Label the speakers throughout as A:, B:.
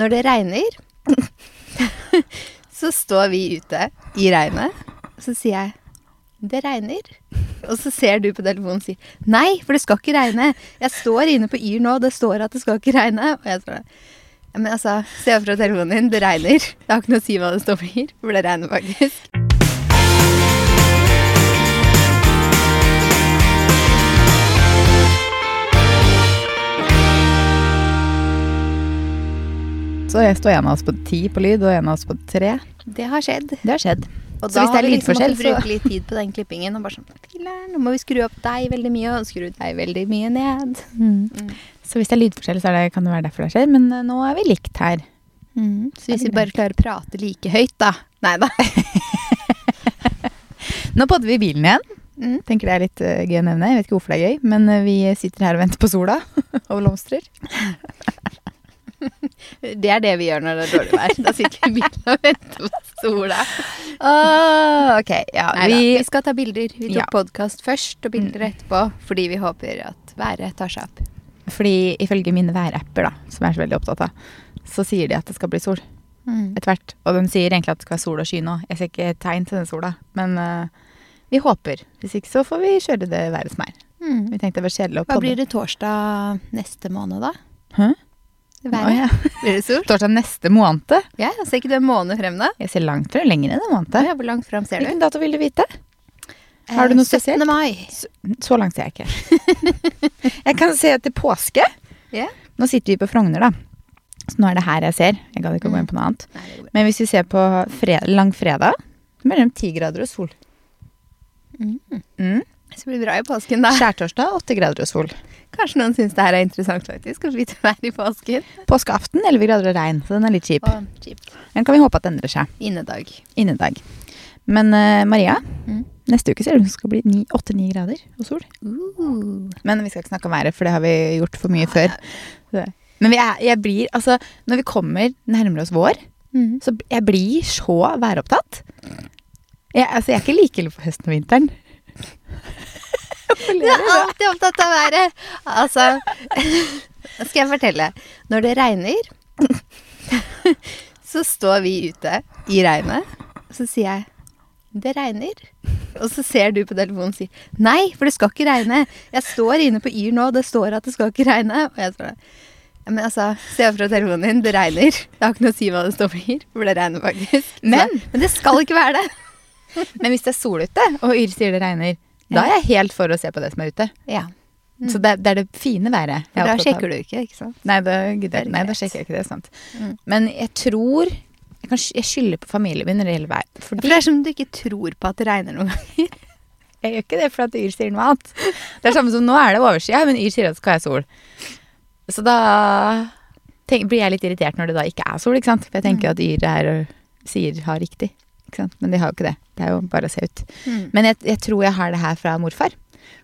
A: Når det regner, så står vi ute i regnet. Og så sier jeg det regner. Og så ser du på telefonen og sier nei, for det skal ikke regne. Jeg står inne på Yr nå, det står at det skal ikke regne. Og jeg tror ja, men altså, se fra telefonen din, det regner. Det har ikke noe å si hva det står på Yr, for det regner faktisk.
B: Så jeg står en av oss på ti på lyd, og en av oss på tre.
A: Det har skjedd.
B: Det har skjedd.
A: Og
B: Så
A: da
B: er
A: har vi liksom måttet
B: så-
A: bruke litt tid på den klippingen. Og bare sånn Nå må vi skru opp deg veldig mye, og skru deg veldig mye ned.
B: Mm. Så hvis det er lydforskjell, så er det, kan det være derfor det skjer. Men eh, nå er vi likt her.
A: Så hvis vi bare klarer å prate like høyt, da Nei da.
B: Nå podder vi bilen igjen.
A: Mm.
B: Tenker det er litt eh, gøy å nevne. Jeg vet ikke hvorfor det er gøy, men eh, vi sitter her og venter på sola og blomstrer.
A: Det er det vi gjør når det er dårlig vær. Da sitter vi i bilen og venter på sola. Åh, ok, ja, vi,
B: vi-
A: skal ta bilder. Vi tok
B: Ja.
A: podkast først og bilder etterpå fordi vi håper at været tar seg opp.
B: Fordi ifølge mine værapper, da, som jeg er så veldig opptatt av, så sier de at det skal bli sol etter hvert. Og de sier egentlig at det skal være sol og sky nå. Jeg ser ikke tegn til den sola, men uh, vi håper. Hvis ikke så får vi kjøre det været som er.
A: Mm.
B: Vi tenkte det var kjedelig å
A: Hva blir det torsdag neste måned, da?
B: Hæ?
A: Været? Blir det sol?
B: Torsdag neste måned.
A: Ja, Ser ikke du en måned frem, da?
B: Jeg ser langt frem, lenger enn en måned.
A: Ja, hvor langt frem ser du?
B: Hvilken dato vil du vite? Har du noe
A: 17.
B: spesielt?
A: 17. mai.
B: Så, så langt ser jeg ikke. jeg kan se til påske.
A: Yeah.
B: Nå sitter vi på Frogner, da. Så nå er det her jeg ser. Jeg gadd ikke å gå inn på noe annet.
A: Nei, går bra.
B: Men hvis vi ser på fred langfredag, mellom ti grader og sol.
A: Mm.
B: Mm.
A: Så blir det bra i påsken, da.
B: Skjærtorsdag åtte grader og sol.
A: Kanskje noen syns det her er interessant, faktisk. Å vite været i påsken.
B: Påskeaften elleve grader og regn, så den er litt kjip.
A: Kjipt.
B: Den kan vi håpe at endrer seg.
A: Innedag.
B: Innedag. Men uh, Maria,
A: Mm.
B: neste uke ser det ut som det skal bli åtte-ni grader og sol.
A: Uh.
B: Men vi skal ikke snakke om været, for det har vi gjort for mye før. Så- Men er, jeg blir, altså, når vi kommer nærmere oss vår,
A: Mm.
B: så jeg blir så væropptatt. Jeg, altså, jeg er ikke like ille på høsten og vinteren.
A: Du er alltid opptatt av været. Altså Skal jeg fortelle. Når det regner, så står vi ute i regnet. Så sier jeg det regner. Og så ser du på telefonen og sier nei, for det skal ikke regne. Jeg står inne på Yr nå, det står at det skal ikke regne. Og jeg der. Men altså, se fra telefonen din, det regner. Det har ikke noe å si hva det står på Yr, for det regner faktisk.
B: Men-
A: men det skal ikke være det.
B: Men hvis det er sol ute, og Yr sier det regner, da er jeg helt for å se på det som er ute.
A: Ja,
B: Så det, det er det fine været.
A: for da sjekker du ikke, ikke sant?
B: Nei, da, gidder,
A: er
B: nei, da sjekker jeg ikke det. sant.
A: Mm.
B: Men jeg tror Jeg, kan, jeg skylder på familien min når det gjelder vær.
A: For det er som du ikke tror på at det regner noen ganger.
B: jeg gjør ikke det for at Yr sier noe annet. Det er samme som nå er det overskya, men Yr sier at det skal være sol. Så da tenk, blir jeg litt irritert når det da ikke er sol, ikke sant. For jeg tenker at Yr er, sier har riktig. Men de har jo ikke det. Det er jo bare å se ut.
A: Mm.
B: Men jeg, jeg tror jeg har det her fra morfar.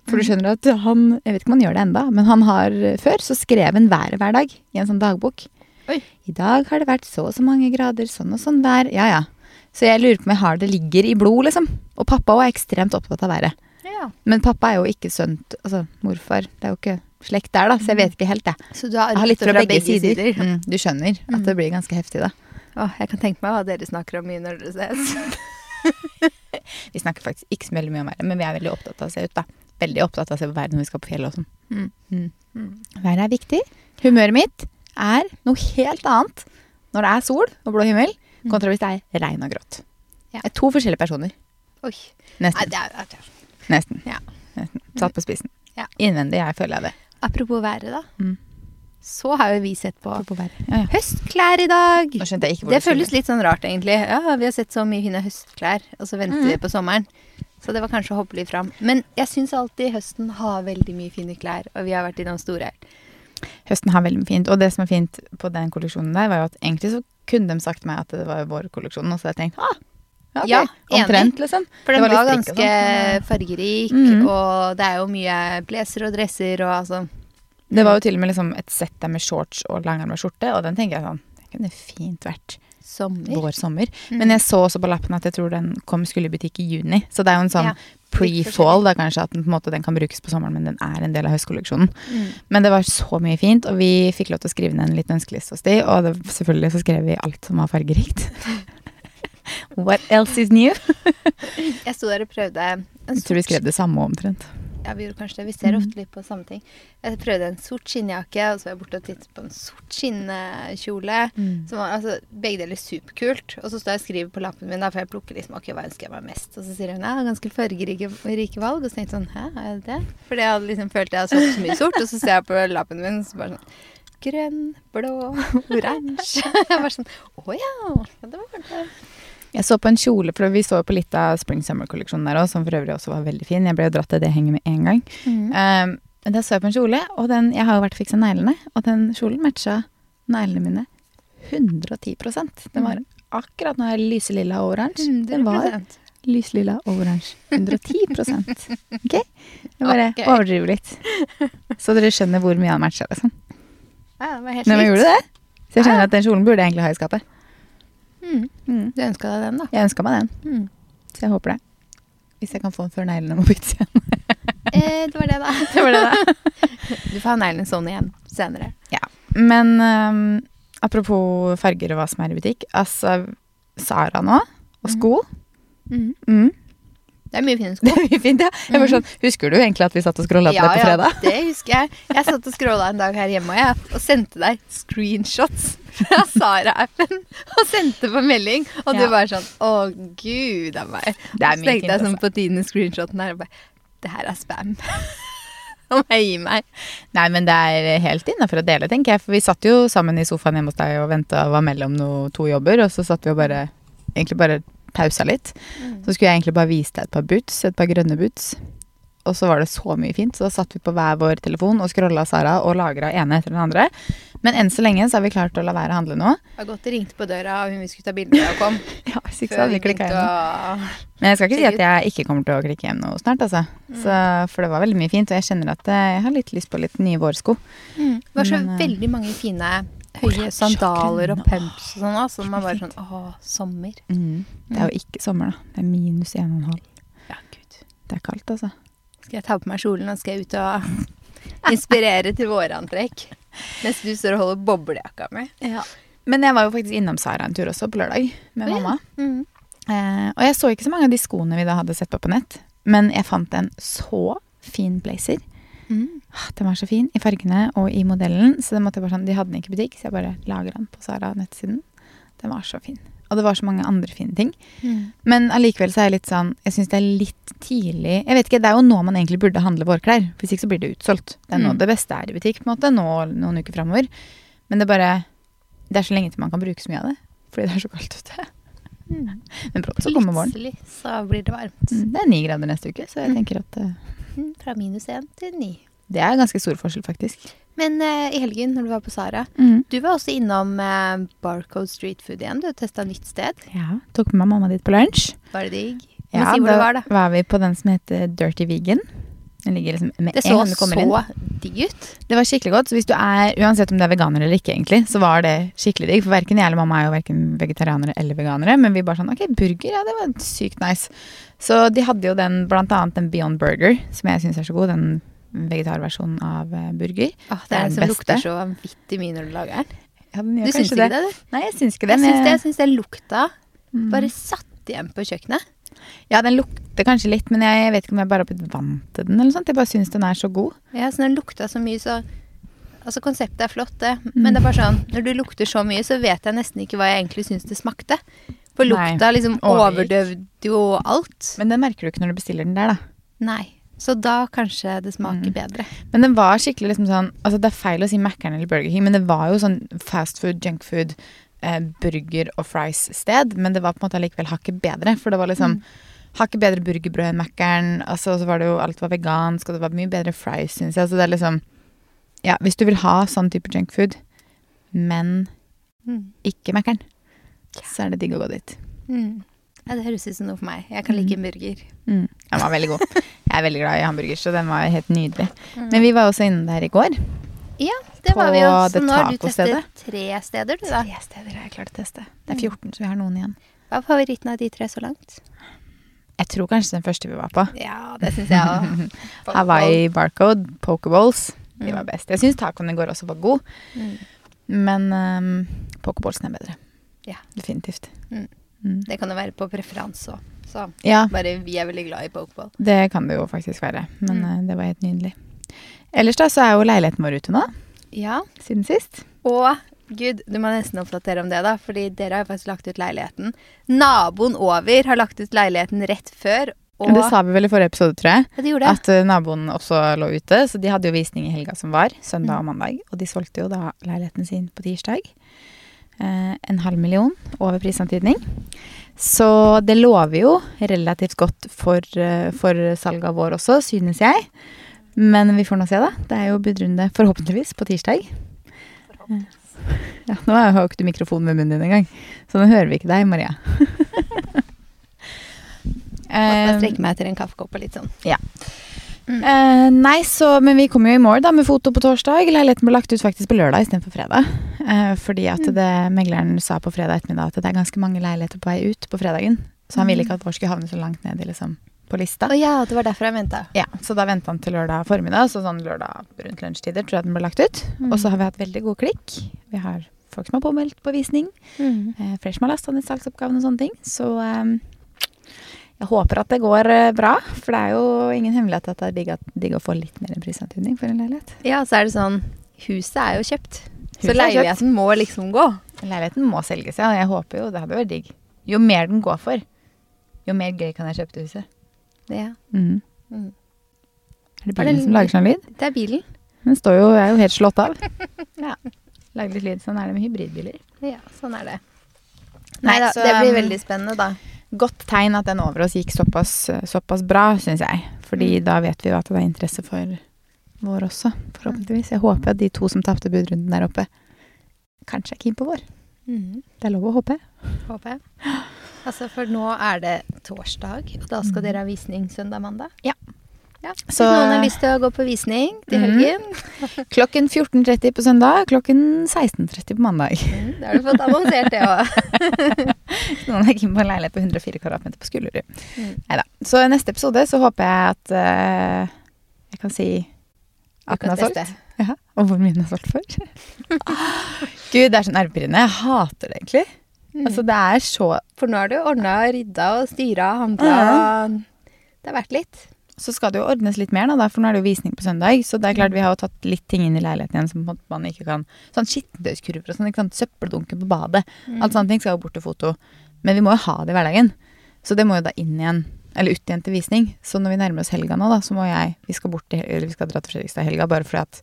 B: For du skjønner at han Jeg vet ikke om han gjør det enda, men han har før så skrev han været hver dag i en sånn dagbok.
A: Oi.
B: I dag har det vært så og så mange grader, sånn og sånn vær. Ja ja. Så jeg lurer på om jeg har det ligger i blod, liksom. Og pappa òg er ekstremt opptatt av været.
A: Ja.
B: Men pappa er jo ikke sønn Altså morfar. Det er jo ikke slekt der, da, så jeg vet ikke helt, jeg.
A: Så du har
B: Jeg har litt
A: fra,
B: fra begge, sider. Mm, du skjønner at
A: Mm.
B: det blir ganske heftig, da.
A: Åh, jeg kan tenke meg hva dere snakker om mye når dere ses.
B: Vi snakker faktisk ikke så veldig mye om været, men vi er veldig opptatt av å se ut, da. Veldig opptatt av å se på været når vi skal på fjellet og sånn.
A: Mm.
B: Mm.
A: Mm.
B: Været er viktig. Humøret mitt er noe helt annet når det er sol og blå himmel,
A: Mm.
B: kontra hvis det er regn og grått.
A: Ja.
B: Det er to forskjellige personer.
A: Oi. Nei,
B: Nesten.
A: det er, det er.
B: Nesten.
A: Ja.
B: Nesten. Satt på spissen.
A: Ja.
B: Innvendig jeg føler jeg det.
A: Apropos været, da.
B: Mm.
A: Så har jo vi sett på.
B: Ja, ja.
A: høstklær i dag. Det føles litt sånn rart, egentlig. Ja, vi har sett så mye fine høstklær, og så venter
B: mm.
A: vi på sommeren. Så det var kanskje å hoppe litt fram. Men jeg syns alltid høsten har veldig mye fine klær, og vi har vært innom store her.
B: Høsten har veldig mye fint. Og det som er fint på den kolleksjonen der, var jo at egentlig så kunne de sagt meg at det var vår kolleksjon, og så har jeg tenkt ah, ja, ok.
A: Ja, enig.
B: Omtrent, liksom.
A: For den
B: var
A: var,
B: ganske sånt,
A: men...
B: sånn,
A: fargerik,
B: Mhm.
A: og det er jo mye blazer og dresser og altså
B: Det var jo til og med liksom et sett der med shorts og langarmet skjorte, og den tenker jeg sånn Det kunne fint vært
A: sommer.
B: vår sommer.
A: Mm.
B: Men jeg så også på lappen at jeg tror den kom skulle i butikk i juni. Så det er jo en sånn
A: Ja.
B: pre-fall, da kanskje, at den, måte, den kan brukes på sommeren, men den er en del av høstkolleksjonen.
A: Mm.
B: Men det var så mye fint, og vi fikk lov til å skrive ned en liten ønskeliste hos de, og det, selvfølgelig så skrev vi alt som var fargerikt. What else is new?
A: Jeg sto der og prøvde
B: Jeg tror vi skrev det samme omtrent.
A: Ja, vi gjorde kanskje det. Vi ser
B: Mhm.
A: ofte litt på samme ting. Jeg prøvde en sort skinnjakke, og så var jeg borte og tittet på en sort skinnekjole. Som var, altså, begge deler superkult. Og så står jeg og skriver på lappen min, da for jeg plukker liksom, ok, hva ønsker jeg meg mest. Og så sier hun ja, ganske fargerike rike valg. Og så tenkte jeg sånn, hæ, har jeg det? Fordi jeg hadde liksom følt jeg hadde solgt så mye sort. Og så ser jeg på lappen min, så bare sånn grønn, blå, oransje. Jeg var sånn, å ja, det var det.
B: Jeg så på en kjole, for vi så jo på litt av Spring Summer-kolleksjonen der òg, som for øvrig også var veldig fin. Jeg ble jo dratt til det henget med en gang. Um, men da så jeg på en kjole, og den, jeg har jo vært fiksa neglene, og den kjolen matcha neglene mine 110% Den var akkurat nå er lyselilla og oransje. Den var
A: 100%.
B: lyslilla og oransje. 110 Ok? Jeg bare
A: okay.
B: overdriver litt. Så dere skjønner hvor mye han matcha, liksom.
A: Ja, det var helt
B: Men vi
A: likt.
B: gjorde det. Så jeg skjønner at den kjolen burde jeg egentlig ha i skapet.
A: Mm.
B: Mm.
A: Du ønska deg den, da?
B: Jeg ønska meg den,
A: Mm.
B: så jeg håper det. Hvis jeg kan få den før neglene må byttes igjen.
A: Eh, det var det, da.
B: Det var det, da.
A: Du får ha neglene sånn igjen senere.
B: Men um, apropos farger og hva som er i butikk. Altså, Sara nå, og sko.
A: Mm.
B: Mm.
A: Det er mye fine sko.
B: Det er mye fint, ja. Jeg var sånn, Husker du egentlig at vi satt og scrolla på
A: Ja,
B: det på
A: ja, det husker jeg. Jeg satt og scrolla en dag her hjemme og, jeg, og sendte deg screenshots fra Sara-appen. Og sendte på melding, og du
B: Ja.
A: var sånn Å, gud a meg.
B: Det er
A: så tenkte jeg sånn på tiden screenshoten her og bare Det her er spam. Nå må jeg gi meg.
B: Nei, men det er helt innafor å dele, tenker jeg. For vi satt jo sammen i sofaen hjemme hos deg og venta var mellom noe, to jobber, og så satt vi og bare egentlig bare pausa litt. Så skulle jeg egentlig bare vise deg et par boots, et par grønne boots. Og så var det så mye fint, så da satt vi på hver vår telefon og scrolla Sara og lagra ene etter den andre. Men enn så lenge så har vi klart å la være å handle nå.
A: Det var godt det ringte på døra, og hun vi skulle ta bilde av, kom.
B: Ja, hvis ikke så hadde vi klikka hjem. Men jeg skal ikke si at jeg ikke kommer til å klikke hjem noe snart, altså. Så, for det var veldig mye fint, og jeg kjenner at eh, jeg har litt lyst på litt nye vårsko.
A: Mm. Det var så
B: Men, eh,
A: veldig mange fine høye sandaler og pumps og sånn. da, Så man bare sånn Å, sommer.
B: Mm. Det er jo ikke sommer, da. Det er minus 1,5.
A: Ja, gud.
B: Det er kaldt, altså.
A: Skal jeg ta på meg kjolen og skal jeg ut og inspirere til vårantrekk? Mens du står og holder boblejakka mi.
B: Men jeg var jo faktisk innom Sara en tur også på lørdag med
A: oh, ja.
B: mamma.
A: Mm.
B: Eh, og jeg så ikke så mange av de skoene vi da hadde sett på på nett, men jeg fant en så fin blazer.
A: Mm.
B: Ah, Den var så fin i fargene og i modellen, så det måtte jeg bare sånn, de hadde den ikke i butikk, så jeg bare lager den på Sara nettsiden. Den var så fin. Og det var så mange andre fine ting.
A: Mm.
B: Men allikevel så er jeg litt sånn Jeg syns det er litt tidlig Jeg vet ikke, Det er jo nå man egentlig burde handle vårklær. Hvis ikke så blir det utsolgt. Det er nå
A: Mm.
B: det beste er i butikk, på en måte, nå noen uker framover. Men det er bare Det er så lenge til man kan bruke så mye av det. Fordi det er så kaldt ute.
A: Mm.
B: Men brått så kommer våren.
A: Plutselig så blir det varmt.
B: Mm, Det er ni grader neste uke, så jeg
A: Mm.
B: tenker at
A: Mm. Fra minus én til ni.
B: det er ganske stor forskjell, faktisk.
A: Men uh, i helgen, når du var på Sara
B: Mm.
A: Du var også innom uh, Barcode Street Food igjen. Du testa nytt sted.
B: Ja, Tok med meg mamma dit på lunsj.
A: Var det digg?
B: Ja,
A: si
B: da
A: var, da.
B: var vi på den som heter Dirty Vegan. Den ligger liksom med
A: Det
B: en
A: så så digg ut.
B: Det var skikkelig godt. Så hvis du er, uansett om du er veganer eller ikke, egentlig, så var det skikkelig digg. For verken jeg eller mamma er jo verken vegetarianere eller veganere. Men vi bare sånn ok, burger, ja det var sykt nice. Så de hadde jo den, blant annet den Beyond Burger, som jeg syns er så god. Den vegetarversjonen av eh, burger.
A: Åh, det
B: Det er den
A: som
B: beste.
A: lukter så vanvittig mye når du lager den.
B: Ja, den
A: Du syns ikke det? du?
B: Nei, jeg syns ikke det.
A: Jeg syns det. Jeg syns den lukta
B: Mm.
A: bare satt igjen på kjøkkenet.
B: Ja, den lukter kanskje litt, men jeg, vet ikke om jeg bare har blitt vant til den. eller sånt. Jeg bare syns den er så god.
A: Ja, så den lukta så mye, så Altså, konseptet er flott, det.
B: Mm.
A: Men det er bare sånn, når du lukter så mye, så vet jeg nesten ikke hva jeg egentlig syns det smakte. For
B: Nei,
A: lukta liksom overdøvde jo alt.
B: Men den merker du ikke når du bestiller den der, da.
A: Nei. Så da kanskje det smaker
B: Mm.
A: bedre.
B: Men den var skikkelig liksom sånn Altså det er feil å si Mækkern eller Burger King, men det var jo sånn fast food, junk food, eh, burger og fries-sted. Men det var på en måte allikevel hakket bedre, for det var liksom
A: Mm.
B: hakket bedre burgerbrød enn Mækkern. Altså, så var det jo alt var vegansk, og det var mye bedre fries, syns jeg. Så det er liksom Ja, hvis du vil ha sånn type junk food, men
A: Mm.
B: ikke Mækkern, så er det digg å gå dit.
A: Mm. Ja, det høres ut som noe for meg. Jeg kan like en burger.
B: Mm. Den var veldig god. Jeg er veldig glad i hamburger, så den var helt nydelig.
A: Mm.
B: Men vi var også inne der i går.
A: Ja, det var vi jo. Så nå har du testet tre steder, du da.
B: Tre steder har jeg klart å teste. Det er 14, så vi har noen igjen.
A: Hva er favoritten av de tre så langt?
B: Jeg tror kanskje den første vi var på.
A: Ja, det syns jeg òg.
B: Hawaii Barcode, Pokeballs. De
A: Mm.
B: var best. Jeg syns tacoen i går også var god,
A: Mm.
B: men um, pokerballsene er bedre.
A: Ja.
B: Definitivt.
A: Mm.
B: Mm.
A: Det kan jo være på preferanse òg. Så
B: Ja,
A: bare vi er veldig glad i pokeball.
B: det kan det jo faktisk være. Men
A: Mm.
B: eh, det var helt nydelig. Ellers da, så er jo leiligheten vår ute nå,
A: Ja.
B: siden sist.
A: Og gud, du må nesten oppdatere om det, da. Fordi dere har jo faktisk lagt ut leiligheten. Naboen over har lagt ut leiligheten rett før. Og
B: Det sa vi vel i forrige episode, tror jeg.
A: Ja, de gjorde det.
B: At eh, naboen også lå ute, så de hadde jo visning i helga som var, søndag og
A: Mm.
B: mandag. Og de solgte jo da leiligheten sin på tirsdag. Eh, en halv million over prisantydning. Så det lover jo relativt godt for, eh, for salget av vår også, synes jeg. Men vi får nå se, da. Det er jo budrunde forhåpentligvis på tirsdag. Ja, nå har jo ikke du mikrofonen ved munnen din engang, så nå hører vi ikke deg, Maria.
A: Jeg
B: Eh,
A: strekker meg etter en kaffekopp og litt sånn.
B: Eh, nei, så, men vi kom jo i mål da med foto på torsdag. Leiligheten ble lagt ut faktisk på lørdag istedenfor fredag. Eh, fordi at
A: Mm.
B: det, megleren sa på fredag ettermiddag at det er ganske mange leiligheter på vei ut på fredagen. Så han ville
A: Mm.
B: ikke at vår skulle havne så langt ned i, liksom, på lista.
A: Oh, ja, det var derfor jeg venta.
B: Ja, Så da venta han til lørdag formiddag, så sånn lørdag rundt lunsjtider tror jeg den ble lagt ut.
A: Mm.
B: Og så har vi hatt veldig god klikk. Vi har folk som har påmeldt på visning.
A: Mm.
B: Eh, flere som har lasta ned salgsoppgaven og sånne ting. Så eh, jeg håper at det går eh, bra. For det er jo ingen hemmelighet at det er digg, å få litt mer prisantydning for en leilighet.
A: Ja, så er det sånn Huset er jo kjøpt.
B: Huset
A: Så leiligheten må liksom gå.
B: Leiligheten må selges, ja. Jeg håper jo det hadde vært digg. Jo mer den går for, jo mer gøy kan jeg kjøpe til huset.
A: Ja.
B: Mm.
A: Mm.
B: Er det bilen er
A: det
B: som lager sånn lyd?
A: Det er bilen.
B: Den står jo, jeg er jo helt slått av. ja. Lager litt lyd. Sånn er det med hybridbiler.
A: Ja, sånn er det.
B: Nei,
A: Nei
B: så,
A: det blir
B: um,
A: veldig spennende, da.
B: Godt tegn at den over oss gikk såpass, såpass bra, syns jeg. Fordi
A: Mm.
B: da vet vi jo at det er interesse for vår også, forhåpentligvis. Jeg håper at de to som tapte budrunden der oppe, kanskje er keen på vår.
A: Mm.
B: Det er lov å håpe.
A: Håper jeg. Altså, for nå er det torsdag, og da skal dere ha visning søndag-mandag?
B: Ja.
A: Ja. Hvis
B: Så-
A: noen har lyst til å gå på visning til
B: Mhm.
A: helgen,
B: Klokken 14.30 på søndag, klokken 16.30 på mandag.
A: mm, da har du fått annonsert det òg.
B: Noen er keen på en leilighet på 104 kvadratmeter på Skullerud.
A: Mm.
B: Neida. Så i neste episode så håper jeg at uh, jeg kan si at den er solgt. Ja, og hvor mye den er solgt for. Gud, det er så nervepirrende. Jeg hater det egentlig.
A: Mm.
B: Altså, det er så
A: For nå har du ordna og rydda og styra og handla. Det har vært litt.
B: Så skal det jo ordnes litt mer, da, for nå er det jo visning på søndag. Så det er klart vi har jo tatt litt ting inn i leiligheten igjen som man ikke kan Sånn skittentøyskurver og sånn. ikke sant? Søppeldunken på badet.
A: Mm.
B: Alt sånne ting skal jo bort til foto. Men vi må jo ha det i hverdagen. Så det må jo da inn igjen. Eller ut igjen til visning. Så når vi nærmer oss helga nå, da, så må jeg Vi skal bort til Eller vi skal dra til Fredrikstad i helga bare fordi at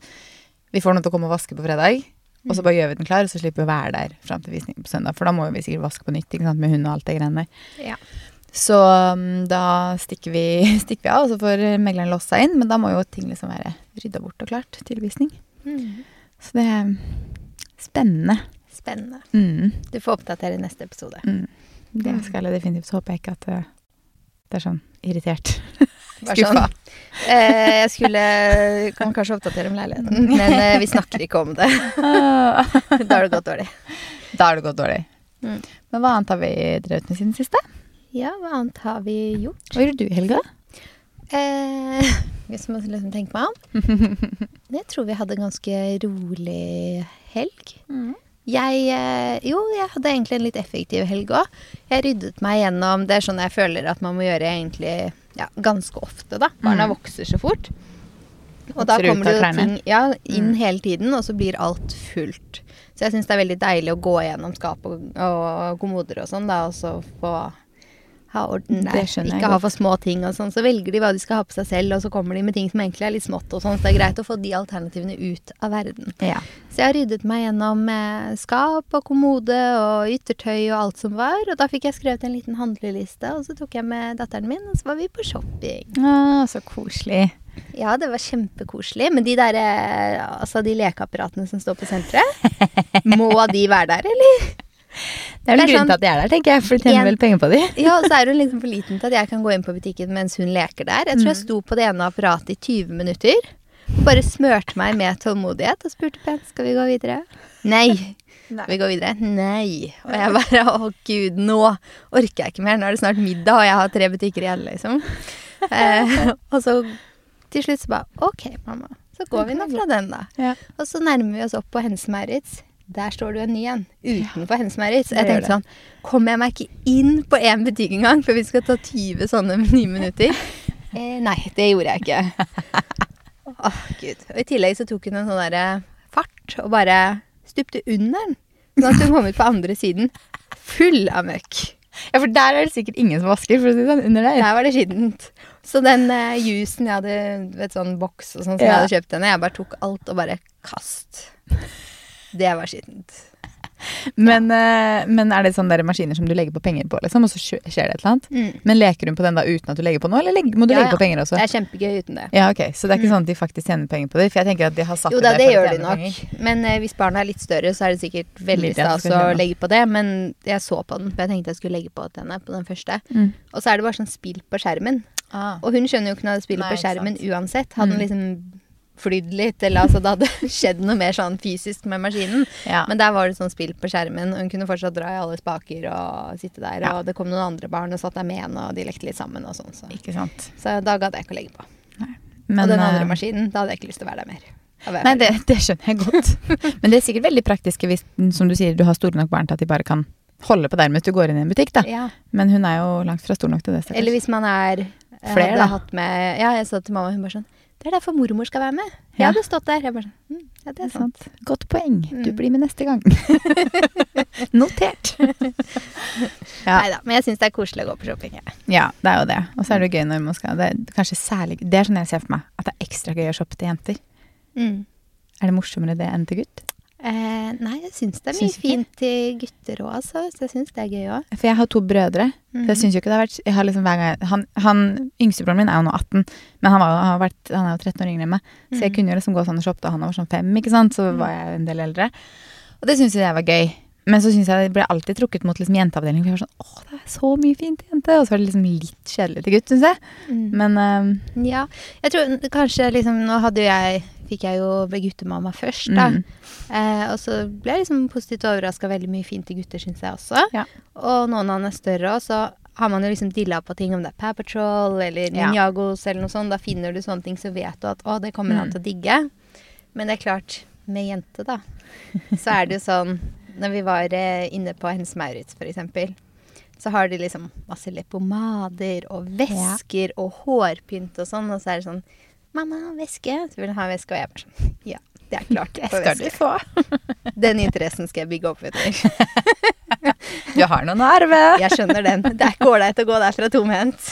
B: vi får noen til å komme og vaske på fredag. Og så bare gjør vi den klar, og så slipper vi å være der fram til visning på søndag. For da må jo vi sikkert vaske på nytt ikke sant? med hund og alt det greiene der.
A: Ja.
B: Så um, da stikker vi, stikker vi av, og så får megleren låst seg inn. Men da må jo ting liksom være rydda bort og klart til visning.
A: Mm.
B: Så det er spennende.
A: Spennende.
B: Mm.
A: Du får oppdatere i neste episode.
B: Mm. Det skal jeg definitivt. Så håper jeg ikke at det, det er sånn irritert. Skuffa.
A: sånn. Eh, jeg skulle Kan kanskje oppdatere om leiligheten, men eh, vi snakker ikke om det.
B: da
A: Da har det gått dårlig.
B: Da har det gått dårlig.
A: Mm.
B: Men hva annet har vi drevet med siden siste?
A: Ja, hva annet har vi gjort?
B: Hva gjorde du i helga?
A: Eh, hvis man liksom tenker meg om. Jeg tror vi hadde en ganske rolig helg. Jeg eh, Jo, jeg hadde egentlig en litt effektiv helg òg. Jeg ryddet meg gjennom Det er sånn jeg føler at man må gjøre egentlig ja, ganske ofte, da. Barna
B: Mm.
A: vokser så fort. Og da kommer det ting ja, inn
B: Mm.
A: hele tiden, og så blir alt fullt. Så jeg syns det er veldig deilig å gå gjennom skap og, og kommoder og sånn, da, og så få ha orden der. Ikke ha for små ting og sånn. Så velger de hva de skal ha på seg selv, og så kommer de med ting som egentlig er litt smått og sånn. Så det er greit å få de alternativene ut av verden.
B: Ja.
A: Så jeg har ryddet meg gjennom eh, skap og kommode og yttertøy og alt som var. Og da fikk jeg skrevet en liten handleliste, og så tok jeg med datteren min, og så var vi på shopping.
B: Ah, så koselig.
A: Ja, det var kjempekoselig. Men de der, eh, altså de lekeapparatene som står på senteret, må de være der, eller?
B: Det er vel grunnen
A: sånn-
B: til at de er der, tenker jeg, for de tjener
A: En-
B: vel penger på de.
A: Ja, og så er hun liksom for liten til at jeg kan gå inn på butikken mens hun leker der. Jeg tror jeg sto på det ene apparatet i 20 minutter. Bare smørte meg med tålmodighet og spurte pent skal vi gå videre. Nei. Skal vi gå videre? Nei. Og jeg bare å gud, nå orker jeg ikke mer. Nå er det snart middag, og jeg har tre butikker igjen, liksom. Eh, og så til slutt så bare OK, mamma. Så går vi nå fra den, da.
B: Ja.
A: Og så nærmer vi oss opp på Hense Maurits. Der står det jo en ny en utenfor Hennes Maurits. Jeg tenkte sånn Kommer jeg meg ikke inn på én butikk engang, for vi skal ta 20 sånne nye minutter? Eh, nei, det gjorde jeg ikke. Åh, gud. Og i tillegg så tok hun en sånn derre fart og bare stupte under den. Sånn at hun kom ut på andre siden full av møkk.
B: Ja, for der er det sikkert ingen som vasker, for å si det sånn, under der.
A: Der var det skittent. Så den uh, jusen jeg hadde, vet sånn boks og sånn som jeg hadde kjøpt henne, jeg bare tok alt og bare kast. Det var skittent.
B: Men, eh, men er det sånne der maskiner som du legger på penger på, liksom, og så skjer det et eller annet?
A: Mm.
B: Men leker hun på den da uten at du legger på noe, eller må du
A: Ja,
B: legge
A: ja.
B: på penger også?
A: Det er kjempegøy uten det.
B: Ja, ok, Så det er ikke sånn at de faktisk tjener penger på det? For jeg tenker at de har satt
A: Jo
B: det
A: da, det
B: å
A: gjør de nok.
B: penger.
A: Men eh, hvis barna er litt større, så er det sikkert veldig stas å legge på det. Men jeg så på den, for jeg tenkte jeg skulle legge på henne på den første.
B: Mm.
A: Og så er det bare sånn spill på skjermen. Og hun skjønner jo ikke når det spiller
B: Nei,
A: på skjermen uansett. Hadde den
B: Mm.
A: liksom flydd litt, eller altså det hadde skjedd noe mer sånn fysisk med maskinen.
B: Ja.
A: Men der var det sånn spill på skjermen, og hun kunne fortsatt dra i alle spaker og sitte der.
B: Ja.
A: Og det kom noen andre barn og satt der med henne, og de lekte litt sammen og sånn. Så. Så da gadd jeg ikke å legge på.
B: Men,
A: og den andre
B: eh,
A: maskinen, da hadde jeg ikke lyst til å være der mer.
B: Nei, det, det skjønner jeg godt. Men det er sikkert veldig praktisk hvis, som du sier, du har store nok barn til at de bare kan holde på der mens du går inn i en butikk, da.
A: Ja.
B: Men hun er jo langt fra stor nok til det. stakkars.
A: Eller hvis man er
B: Flere, da.
A: Hatt med, ja, jeg sa til mamma, hun bare sånn Det er derfor mormor skal være med. Jeg
B: Ja.
A: hadde stått der. Bare mm, Ja, det er sant.
B: sant. Godt poeng. Du
A: Mm.
B: blir med neste gang. Notert. Ja.
A: Nei da. Men jeg syns det er koselig å gå på shopping. Ja,
B: Ja, det er jo det. Og så er det gøy når man skal Det er kanskje særlig Det er sånn jeg ser for meg. At det er ekstra gøy å shoppe til jenter.
A: Mm.
B: Er det morsommere det enn til gutt?
A: Eh, nei, jeg syns det er mye fint til gutter òg, altså. Så jeg syns det er gøy òg.
B: For jeg har to brødre. Så jeg syns jo ikke det har vært jeg har liksom hver gang, han, han yngstebroren min er jo nå 18, men han, var, har vært, han er jo 13 år yngre enn meg. Så jeg
A: Mhm.
B: kunne jo liksom gå sånn og shoppe da han var sånn fem, ikke sant. Så
A: Mhm.
B: var jeg jo en del eldre. Og det syns jeg var gøy. Men så syns jeg det ble alltid trukket mot liksom jenteavdelingen. For jeg var sånn Å, det er så mye fint til jente. Og så var det liksom litt kjedelig til gutt, syns jeg.
A: Mm.
B: Men um,
A: Ja. Jeg tror kanskje liksom Nå hadde jo jeg Fikk jeg jo med guttemamma først, da.
B: mm,
A: Eh, og så ble jeg liksom positivt overraska veldig mye fint til gutter, syns jeg også.
B: Ja.
A: Og nå når han er større òg, så har man jo liksom dilla på ting om det er Paw Patrol eller
B: Ja.
A: Eller noe sånt. Da finner du sånne ting, så vet du at å, det kommer han
B: Mm.
A: til å digge. Men det er klart, med jente, da, så er det jo sånn Når vi var eh, inne på Hennes Maurits, eksempel, så har de liksom masse leppomader og vesker og hårpynt og sånn, og så er det sånn Mamma, veske. Så vil hun ha veske, og jeg bare sånn Ja, det er klart.
B: det skal du få.
A: Den interessen skal jeg bygge opp, vet du.
B: Du har noen å arve.
A: Jeg skjønner den. Det er ikke ålreit å gå derfra tomhendt.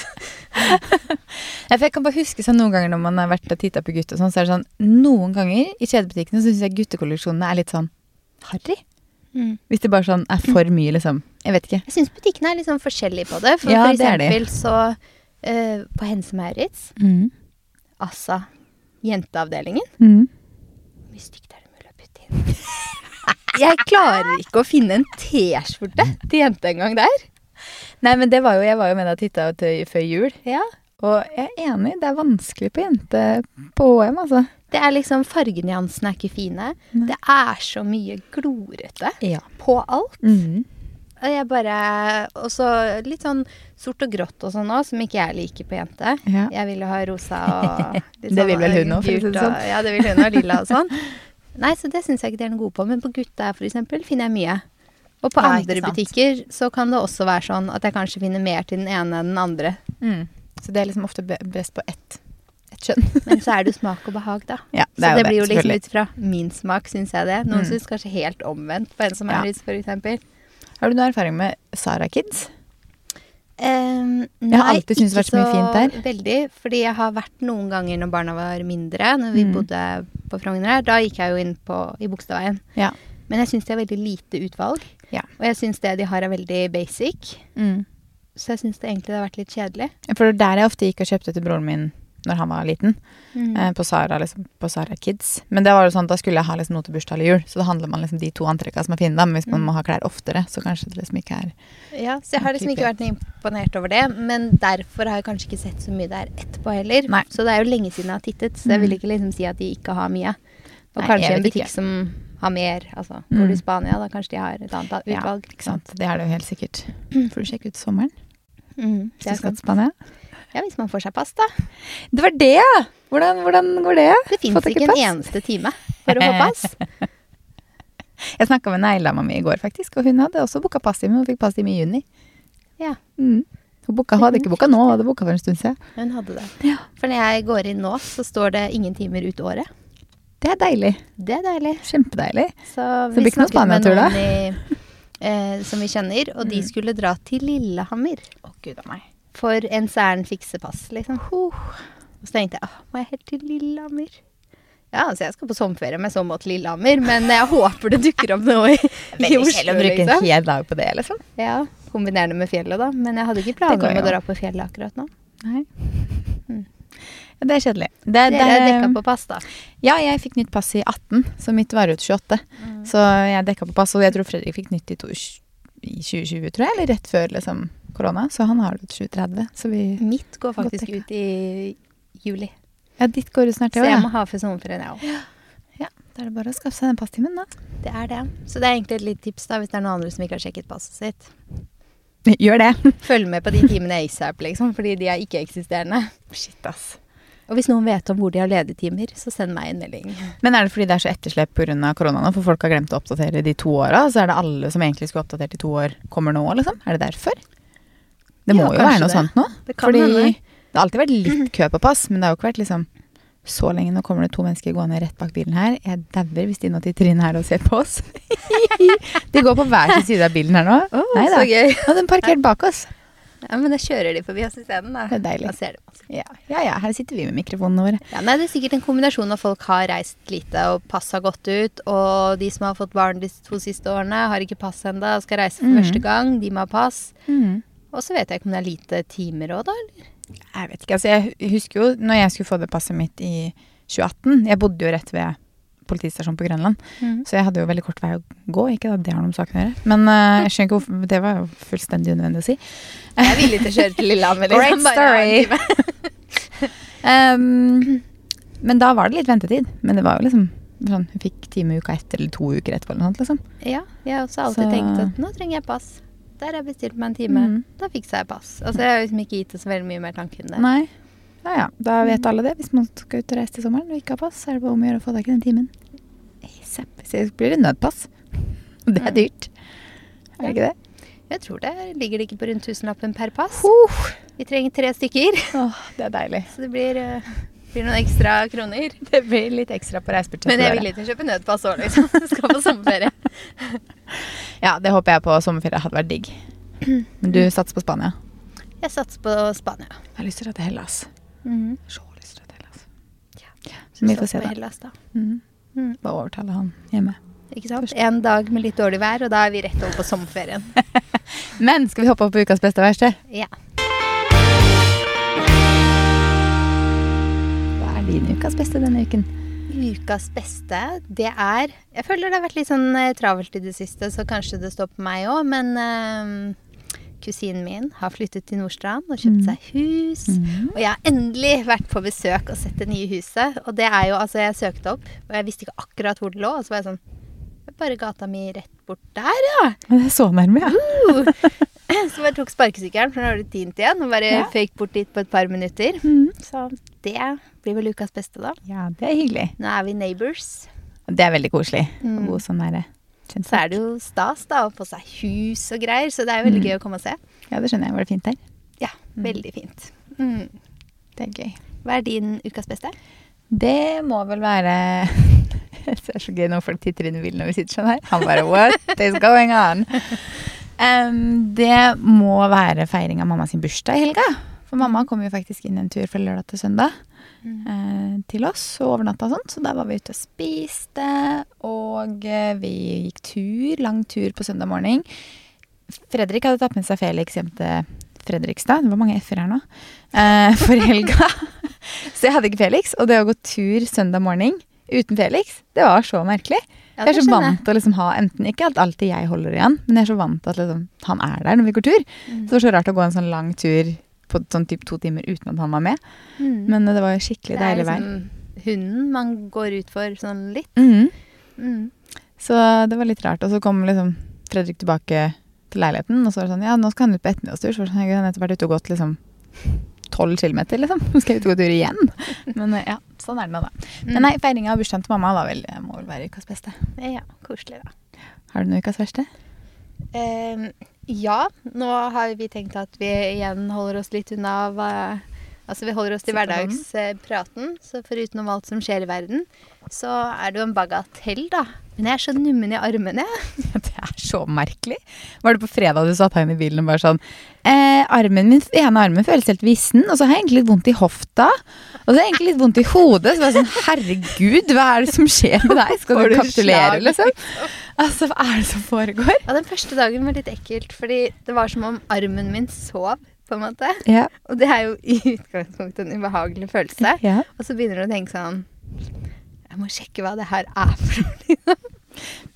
B: Ja, jeg kan bare huske sånn noen ganger når man har vært og titta på gutt og sånn, så er det sånn Noen ganger i kjedebutikkene så syns jeg guttekolleksjonene er litt sånn harry. Hvis det bare sånn er for mye, liksom. Jeg vet ikke.
A: Jeg syns butikkene er litt sånn forskjellige på det. For,
B: Ja,
A: for
B: det er de.
A: så uh, På Hense Maurits, altså jenteavdelingen
B: Mm.
A: Hvor stygt er det mulig å putte inn? Jeg klarer ikke å finne en T-skjorte til jente engang der.
B: Nei, men det var jo, jeg var jo med deg og titta før jul.
A: Ja.
B: Og jeg er enig, det er vanskelig på jente på HM, altså.
A: Det er liksom Fargenyansene er ikke fine.
B: Nei.
A: Det er så mye glorete
B: Ja.
A: på alt.
B: Mm.
A: Og jeg bare Og så litt sånn sort og grått og sånn òg, som ikke jeg liker på jente.
B: Ja.
A: Jeg ville ha rosa og litt
B: Det vil vel hun også, for å si det
A: og-
B: sånn.
A: Ja, det vil hun ha lilla og sånn. Nei, så det syns jeg ikke de er noe gode på. Men på gutta for eksempel finner jeg mye. Og på
B: Ja,
A: andre butikker så kan det også være sånn at jeg kanskje finner mer til den ene enn den andre.
B: Mm. Så det er liksom ofte best på ett, kjønn.
A: Men så er det jo smak og behag, da.
B: Ja, det
A: så det,
B: jo
A: blir jo liksom ut fra min smak, syns jeg det. Noen
B: Mm.
A: syns kanskje helt omvendt på en som er litt, for eksempel.
B: Har du noe erfaring med Sara Kids?
A: Um,
B: Jeg har alltid syntes det har vært så mye fint der.
A: Veldig, fordi jeg har vært noen ganger når barna var mindre, når vi
B: Mm.
A: bodde på Frogner her. Da gikk jeg jo inn på, i Bogstadveien.
B: Ja.
A: Men jeg syns det er veldig lite utvalg.
B: Ja.
A: Og jeg syns det de har er veldig basic.
B: Mm.
A: Så jeg syns det egentlig det har vært litt kjedelig.
B: For er der jeg ofte gikk og kjøpte til broren min når han var liten.
A: Mm.
B: Eh, på Sara liksom, på Sara Kids. Men det var jo sånn, da skulle jeg ha liksom, noe til bursdag eller jul. Så da handler man liksom de to antrekka som er fine. Da. Men hvis man
A: Mm.
B: må ha klær oftere, så kanskje det liksom ikke er
A: Ja, så jeg har liksom ikke vært noe imponert over det. Men derfor har jeg kanskje ikke sett så mye der etterpå heller.
B: Nei.
A: Så det er jo lenge siden jeg har tittet, så jeg
B: Mm.
A: vil ikke liksom si at de ikke har mye. Og
B: Nei,
A: kanskje en butikk
B: ikke.
A: som har mer. Altså,
B: Mm.
A: Bor du i Spania, da kanskje de har et annet
B: Ja,
A: utvalg.
B: Ikke sant? Det er det jo helt sikkert. Får du sjekke ut sommeren
A: Mm,
B: hvis du skal til Spania?
A: Ja, hvis man får seg pass, da.
B: Det var det, ja! Hvordan, hvordan går det?
A: Det fins ikke en
B: pass?
A: eneste time for å få pass.
B: Jeg snakka med negledama mi i går, faktisk, og hun hadde også booka passtime. Hun fikk passtime i juni.
A: Ja,
B: Mm. Hun booka, hadde ikke booka nå, hun hadde booka for en stund siden.
A: hun hadde det.
B: Ja.
A: For når jeg går inn nå, så står det ingen timer ut året.
B: Det er deilig.
A: Det er deilig.
B: Kjempedeilig.
A: Så
B: det
A: vi
B: blir ikke noe Spania-tur, da?
A: i, eh, som vi kjenner, og de
B: Mm.
A: skulle dra til Lillehammer
B: Å, gud a meg.
A: For en særen fiksepass, liksom. Huh. Og så tenkte jeg, «Åh, må jeg helt til Lillehammer? Ja, altså jeg skal på sommerferie med så måte til Lillehammer, men jeg håper det dukker opp noe i, i
B: Veldig
A: Oslo,
B: kjedelig å bruke en
A: liksom.
B: hel dag på det, liksom.
A: Ja, kombinerende med fjellet da, men jeg hadde ikke planer om å dra på fjellet akkurat nå.
B: Nei.
A: Mm.
B: Ja, Det er kjedelig. Det,
A: Dere
B: det-
A: er dekka på pass da.
B: Ja, jeg fikk nytt pass i 18, så mitt var ut 28. Så jeg dekka på pass, og jeg tror Fredrik fikk nytt i, to, i 2020, tror jeg, eller rett før liksom, korona. Så han har det ut 2030. Så vi
A: Mitt går faktisk ut i juli,
B: Ja, ditt går ut snart,
A: så jeg må ha for sommerferien jeg òg.
B: ja. Da er det bare å skaffe seg den passtimen, da.
A: Det er det. Så det er egentlig et lite tips da, hvis det er noen andre som ikke har sjekket passet sitt.
B: Gjør det.
A: Følg med på de timene ASAP, liksom, fordi de er ikke-eksisterende.
B: Shit, ass.
A: Og hvis noen vet om hvor de har ledige timer, så send meg en melding.
B: Men er det fordi det er så etterslep pga. korona nå, for folk har glemt å oppdatere de to åra? Så er det alle som egentlig skulle oppdatert i to år, kommer nå, liksom? Er det derfor? Det må
A: Ja,
B: jo være noe
A: det.
B: sånt nå.
A: Det
B: Fordi
A: hende.
B: det har alltid vært litt kø på pass, men det har jo ikke vært liksom så lenge. Nå kommer det to mennesker gående rett bak bilen her. Jeg dauer hvis de nå titter inn her og ser på oss. de går på hver sin side av bilen her nå. Nei da. Nå er parkert bak oss.
A: Ja, men da kjører de forbi oss isteden, da.
B: Det er deilig.
A: Da ser de oss.
B: Ja, ja, ja, her sitter vi med mikrofonene våre.
A: Ja, nei, det er sikkert en kombinasjon av folk har reist lite og pass har gått ut, og de som har fått barn de to siste årene, har ikke pass ennå og skal reise for
B: mm.
A: første gang. De må ha pass.
B: Mm.
A: Og så vet jeg ikke om det er lite timer òg, da? eller?
B: Jeg vet ikke, altså jeg husker jo når jeg skulle få det passet mitt i 2018 Jeg bodde jo rett ved politistasjonen på Grønland, så jeg hadde jo veldig kort vei å gå. Ikke at det har noe med saken å gjøre, men uh, jeg skjønner ikke hvorfor Det var jo fullstendig unødvendig å si.
A: Jeg er villig til å kjøre til Lillehammer. liksom,
B: Great story. Um, men da var det litt ventetid. Men det var jo liksom sånn Hun fikk time uka etter eller to uker etterpå. eller noe sånt, liksom.
A: Ja, jeg har også alltid
B: Så-
A: tenkt at nå trenger jeg pass. Der har jeg bestilt meg en time.
B: Mm.
A: Da fiksa jeg pass. Altså, jeg har liksom ikke gitt det så veldig mye mer tanke enn det.
B: Nei. Ja ja, da vet alle det. Hvis man skal ut og reise til sommeren og ikke har pass, så er det bare om å gjøre å få tak i den timen. Hvis Så blir det nødpass. Det er
A: Mm.
B: dyrt. Er det ikke det?
A: Jeg tror det. Ligger det ikke på rundt tusenlappen per pass?
B: Uh,
A: Vi trenger tre stykker,
B: åh, det er deilig.
A: så det blir, eh, blir noen ekstra kroner.
B: Det blir litt ekstra på reisebudsjettet.
A: Men jeg er villig til å kjøpe nødpass òg, liksom. Skal på sommerferie.
B: Ja, det håper jeg på sommerferie hadde vært digg. Men du satser på Spania?
A: Jeg satser på Spania.
B: Jeg har lyst til å dra til Hellas.
A: Mhm.
B: Så lyst til å dra til Hellas.
A: Så
B: Vi får se, da.
A: Hellas, da.
B: Mm.
A: Mm.
B: Bare overtale han hjemme.
A: Ikke sant? En dag med litt dårlig vær, og da er vi rett over på sommerferien.
B: Men skal vi hoppe opp på ukas beste og verste?
A: Ja.
B: Er din ukas beste denne uken?
A: Ukas beste, det er Jeg føler det har vært litt sånn eh, travelt i det siste, så kanskje det står på meg òg, men uh, kusinen min har flyttet til Nordstrand og kjøpt
B: Mm.
A: seg hus.
B: Mm.
A: Og jeg har endelig vært på besøk og sett det nye huset. Og det er jo Altså, jeg søkte opp, og jeg visste ikke akkurat hvor det lå, og så var jeg sånn det er Bare gata mi rett bort der, ja.
B: Det er så nærme, ja.
A: Uh. Så bare tok sparkesykkelen, for nå har det tint igjen, og bare
B: Ja.
A: føyk bort dit på et par minutter.
B: Mm.
A: Så det blir vel ukas beste, da.
B: Ja, det er hyggelig.
A: Nå er vi neighbors.
B: Det er veldig koselig
A: Mm.
B: bo sånn nære.
A: Så er det jo stas da, å få seg hus og greier, så det er jo veldig
B: Mm.
A: gøy å komme og se.
B: Ja, det skjønner jeg. Var det fint der?
A: Ja,
B: Mm.
A: veldig fint. Mm.
B: Det er gøy.
A: Hva er din ukas beste?
B: Det må vel være Det er så gøy når folk titter inn i bilen når vi sitter sånn her. Han bare What is going on? Um, det må være feiring av mamma sin bursdag i helga. For mamma kom jo faktisk inn en tur fra lørdag til søndag eh, til oss og overnatta og sånn. Så da var vi ute og spiste, og eh, vi gikk tur, lang tur på søndag morgen. Fredrik hadde tatt med seg Felix hjem til Fredrikstad. Det var mange f-er her nå. Eh, for helga. så jeg hadde ikke Felix. Og det å gå tur søndag morgen uten Felix, det var så merkelig.
A: Ja,
B: jeg er så
A: skjønner
B: vant til å liksom ha enten Ikke alt, alltid jeg holder igjen, men jeg er så vant til at liksom, han er der når vi går tur.
A: Mm.
B: Så det var så rart å gå en sånn lang tur på sånn typ to timer uten at han var med.
A: Mm.
B: Men det var jo skikkelig
A: det er
B: deilig vær.
A: liksom hunden man går ut for sånn litt.
B: Mm.
A: Mm.
B: Så det var litt rart. Og så kom liksom Fredrik tilbake til leiligheten, og så var det sånn Ja, nå skal han ut på ettermiddagstur. Så var det sånn, jeg har nettopp vært ute og gått liksom tolv kilometer, liksom. Nå skal jeg ut og gå tur igjen. Men eh, ja, sånn er det nå, da. Men nei, feiringa av bursdagen til mamma var vel, må vel være ukas beste.
A: Ja, koselig, da.
B: Har du noe ukas verste?
A: Ehm, ja, nå har vi tenkt at vi igjen holder oss litt unna av eh, Altså vi holder oss til hverdagspraten, så foruten om alt som skjer i verden, så er det jo en bagatell, da. Men jeg er så nummen i armene.
B: Det er så merkelig. Var det på fredag du satt her i bilen og bare sånn eh, armen min, ene armen føles helt vissen, og så har jeg egentlig litt vondt i hofta. Og så har jeg egentlig litt vondt i hodet. Så var jeg sånn, herregud, hva er det som skjer med deg? Skal du
A: du
B: kapitulere, liksom? Altså, hva er det som foregår?
A: Ja, den første dagen var litt ekkelt, fordi det var som om armen min sov, på en måte.
B: Ja.
A: Og det er jo i utgangspunktet en ubehagelig følelse.
B: ja.
A: Og så begynner du å tenke sånn Jeg må sjekke hva det her er for noe.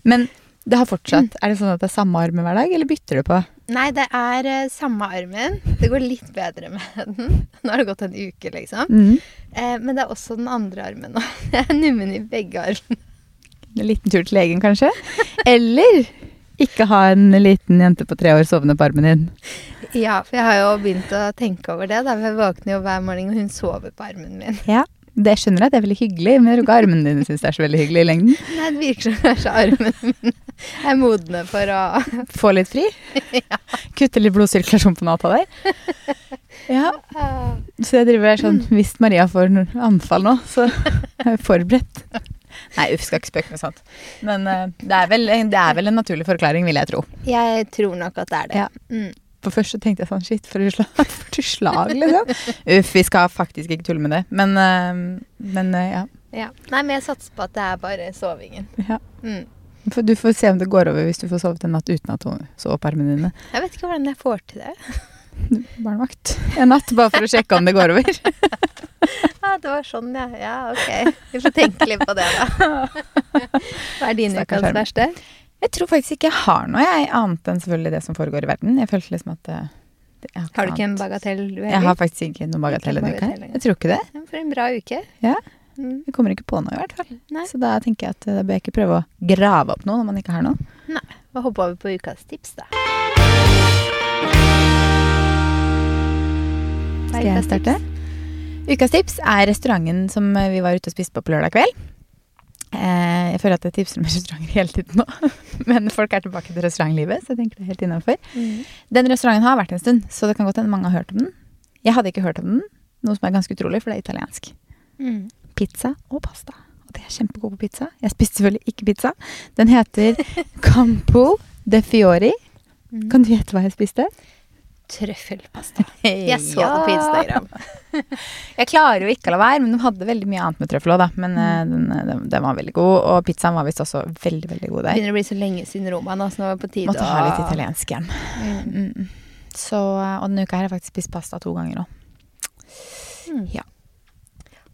B: Men det har fortsatt. Er det sånn at det er samme armen hver dag, eller bytter du på?
A: Nei, det er uh, samme armen. Det går litt bedre med den. Nå har det gått en uke, liksom. Eh, men det er også den andre armen nå. Jeg er nummen i begge armene.
B: En liten tur til legen, kanskje? Eller ikke ha en liten jente på tre år sovende på armen din.
A: Ja, for jeg har jo begynt å tenke over det. Da. Jeg våkner jo hver morgen, og hun sover på armen min.
B: Ja. Det skjønner jeg, det er veldig hyggelig, men jeg tror ikke armene dine syns det er så veldig hyggelig i lengden.
A: Nei, det virker som kanskje armene mine er modne for å
B: Få litt fri. ja. Kutte litt blodsirkulasjon på nata der. Ja, så jeg driver sånn Hvis Maria får noen anfall nå, så er jeg forberedt. Nei, uff, skal ikke spøke med sånt. Men uh, det, er vel, det er vel en naturlig forklaring, vil jeg tro.
A: Jeg tror nok at det er det.
B: Ja.
A: Mm.
B: For først så tenkte jeg sånn Shit, for du slag? Slag, liksom? Uff, vi skal faktisk ikke tulle med det. Men, eh, men eh, ja.
A: Ja. Nei, men jeg satser på at det er bare sovingen.
B: ja.
A: Mm.
B: Du får se om det går over hvis du får sovet en natt uten at hun sover på armene dine.
A: Jeg vet ikke hvordan jeg får til det.
B: Barnevakt. En natt, bare for å sjekke om det går over.
A: Ja, det var sånn, ja. Ja, ok. Vi får tenke litt på det, da. Hva er din ukas verste?
B: Jeg tror faktisk ikke jeg har noe, jeg, annet enn selvfølgelig det som foregår i verden. Jeg følte liksom at eh,
A: Har du ikke en bagatell du
B: Jeg har faktisk ikke noen bagatell denne uka. Jeg tror ikke det.
A: For en bra uke.
B: Ja.
A: Mm.
B: Jeg kommer ikke på noe, i hvert fall.
A: Nei.
B: Så da tenker jeg at eh, da bør jeg ikke prøve å grave opp noe når man ikke har noe.
A: Nei. Da hopper over på ukas tips, da.
B: Skal jeg starte? Ukas tips er restauranten som eh, vi var ute og spiste på på lørdag kveld. Eh, jeg føler at jeg tipser om restauranter hele tiden nå. Men folk er tilbake til restaurantlivet, så jeg tenker det er helt innafor.
A: Mm.
B: Den restauranten har vært en stund, så det kan godt hende mange har hørt om den. Jeg hadde ikke hørt om den, noe som er ganske utrolig, for det er italiensk.
A: Mm.
B: Pizza og pasta. Og det er kjempegod på pizza. Jeg spiste selvfølgelig ikke pizza. Den heter Campo de Fiori.
A: Mm.
B: Kan du gjette hva jeg spiste?
A: Trøffelpasta. Jeg så det på Instagram.
B: Jeg klarer jo ikke å la være, men de hadde veldig mye annet med trøffel òg, da. Men
A: Mm.
B: eh, den, den, den var veldig god, og pizzaen var visst også veldig, veldig god
A: Det
B: der.
A: begynner å bli så lenge siden Roma nå, så nå er det på tide
B: Måtte ha litt italiensk igjen.
A: Mm.
B: Mm. Så, eh, og denne uka her har jeg faktisk spist pasta to ganger nå.
A: Mm.
B: Ja.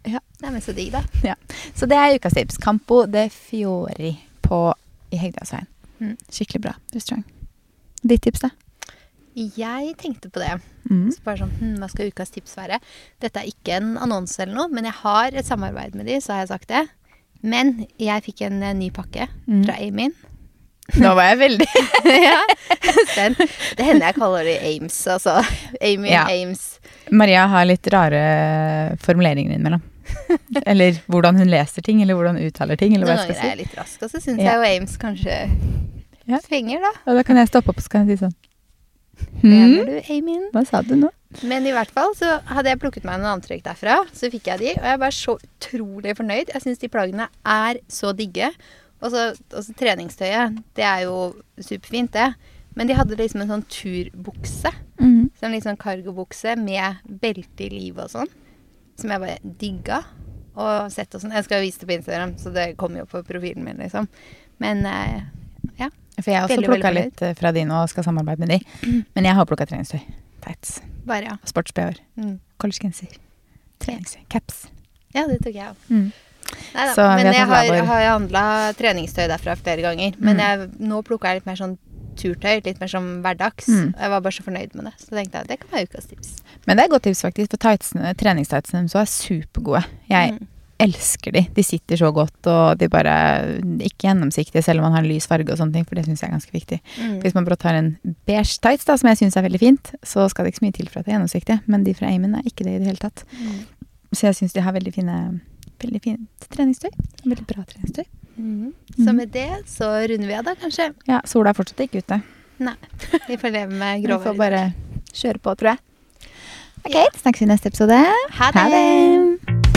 B: Ja.
A: Men så digg, da.
B: Så det er ukas tips. Campo de Fiori på, i Hegdehaugsveien.
A: Mm.
B: Skikkelig bra restaurant. Ditt tips, da?
A: Jeg tenkte på det.
B: Mm.
A: Så bare sånn, hm, Hva skal ukas tips være? Dette er ikke en annonse eller noe, men jeg har et samarbeid med de, så har jeg sagt det. Men jeg fikk en eh, ny pakke
B: Mm.
A: fra Amin.
B: Nå var jeg veldig
A: ja, spent. Det hender jeg kaller det Ames, altså. Amy
B: Ja.
A: Ames.
B: Maria har litt rare formuleringer innimellom. Eller hvordan hun leser ting, eller hvordan hun uttaler ting. Eller
A: Noen ganger er
B: skal
A: jeg
B: si.
A: litt rask, og så syns
B: Ja.
A: jeg jo Ames kanskje
B: Ja.
A: svinger, da.
B: Og da kan jeg stoppe opp og så kan jeg si sånn
A: Mener
B: hm?
A: du Amin?
B: Hva sa du nå?
A: Men i hvert fall så hadde jeg plukket meg noen antrekk derfra. Så fikk jeg de, og jeg var så utrolig fornøyd. Jeg syns de plaggene er så digge. Og så treningstøyet. Det er jo superfint, det. Men de hadde liksom en sånn turbukse.
B: Mm.
A: Sånn litt sånn cargobukse med belte i livet og sånn. Som jeg bare digga. Og sett og sånn. Jeg skal jo vise det på Instagram, så det kommer jo på profilen min, liksom. Men eh.
B: For jeg har også plukka litt fra de nå og skal samarbeide med de. Men jeg har plukka treningstøy. Tights.
A: Bare ja.
B: Sports-BH-er.
A: Mm.
B: Collegegenser. Treningstøy. Caps.
A: Ja, det tok jeg òg.
B: Mm.
A: Neida,
B: Så
A: men jeg har,
B: hver
A: har handla treningstøy derfra flere ganger. Men
B: Mm.
A: jeg, nå plukka jeg litt mer sånn turtøy, litt mer som hverdags.
B: Mm.
A: Jeg var bare så fornøyd med det. Så tenkte jeg det kan være ukas tips.
B: Men det er et godt tips, faktisk. For tightsene, treningstightsene deres er supergode. Jeg
A: Mm.
B: Elsker de. De sitter så godt, og de bare Ikke gjennomsiktige selv om man har en lys farge og sånne ting, for det syns jeg er ganske viktig.
A: Mm.
B: Hvis man brått har en beige tights, da, som jeg syns er veldig fint, så skal det ikke så mye til for at det er gjennomsiktig. Men de fra Amen er ikke det i det hele tatt.
A: Mm.
B: Så jeg syns de har veldig fine Veldig fint treningstøy. Veldig bra treningstøy.
A: Mm. Så med det så runder vi av, da, kanskje.
B: Ja, sola er fortsatt ikke ute.
A: Nei. Vi får leve med
B: Vi får bare kjøre på, tror jeg. Ok, snakkes i neste episode.
A: Ha det!
B: Ha det!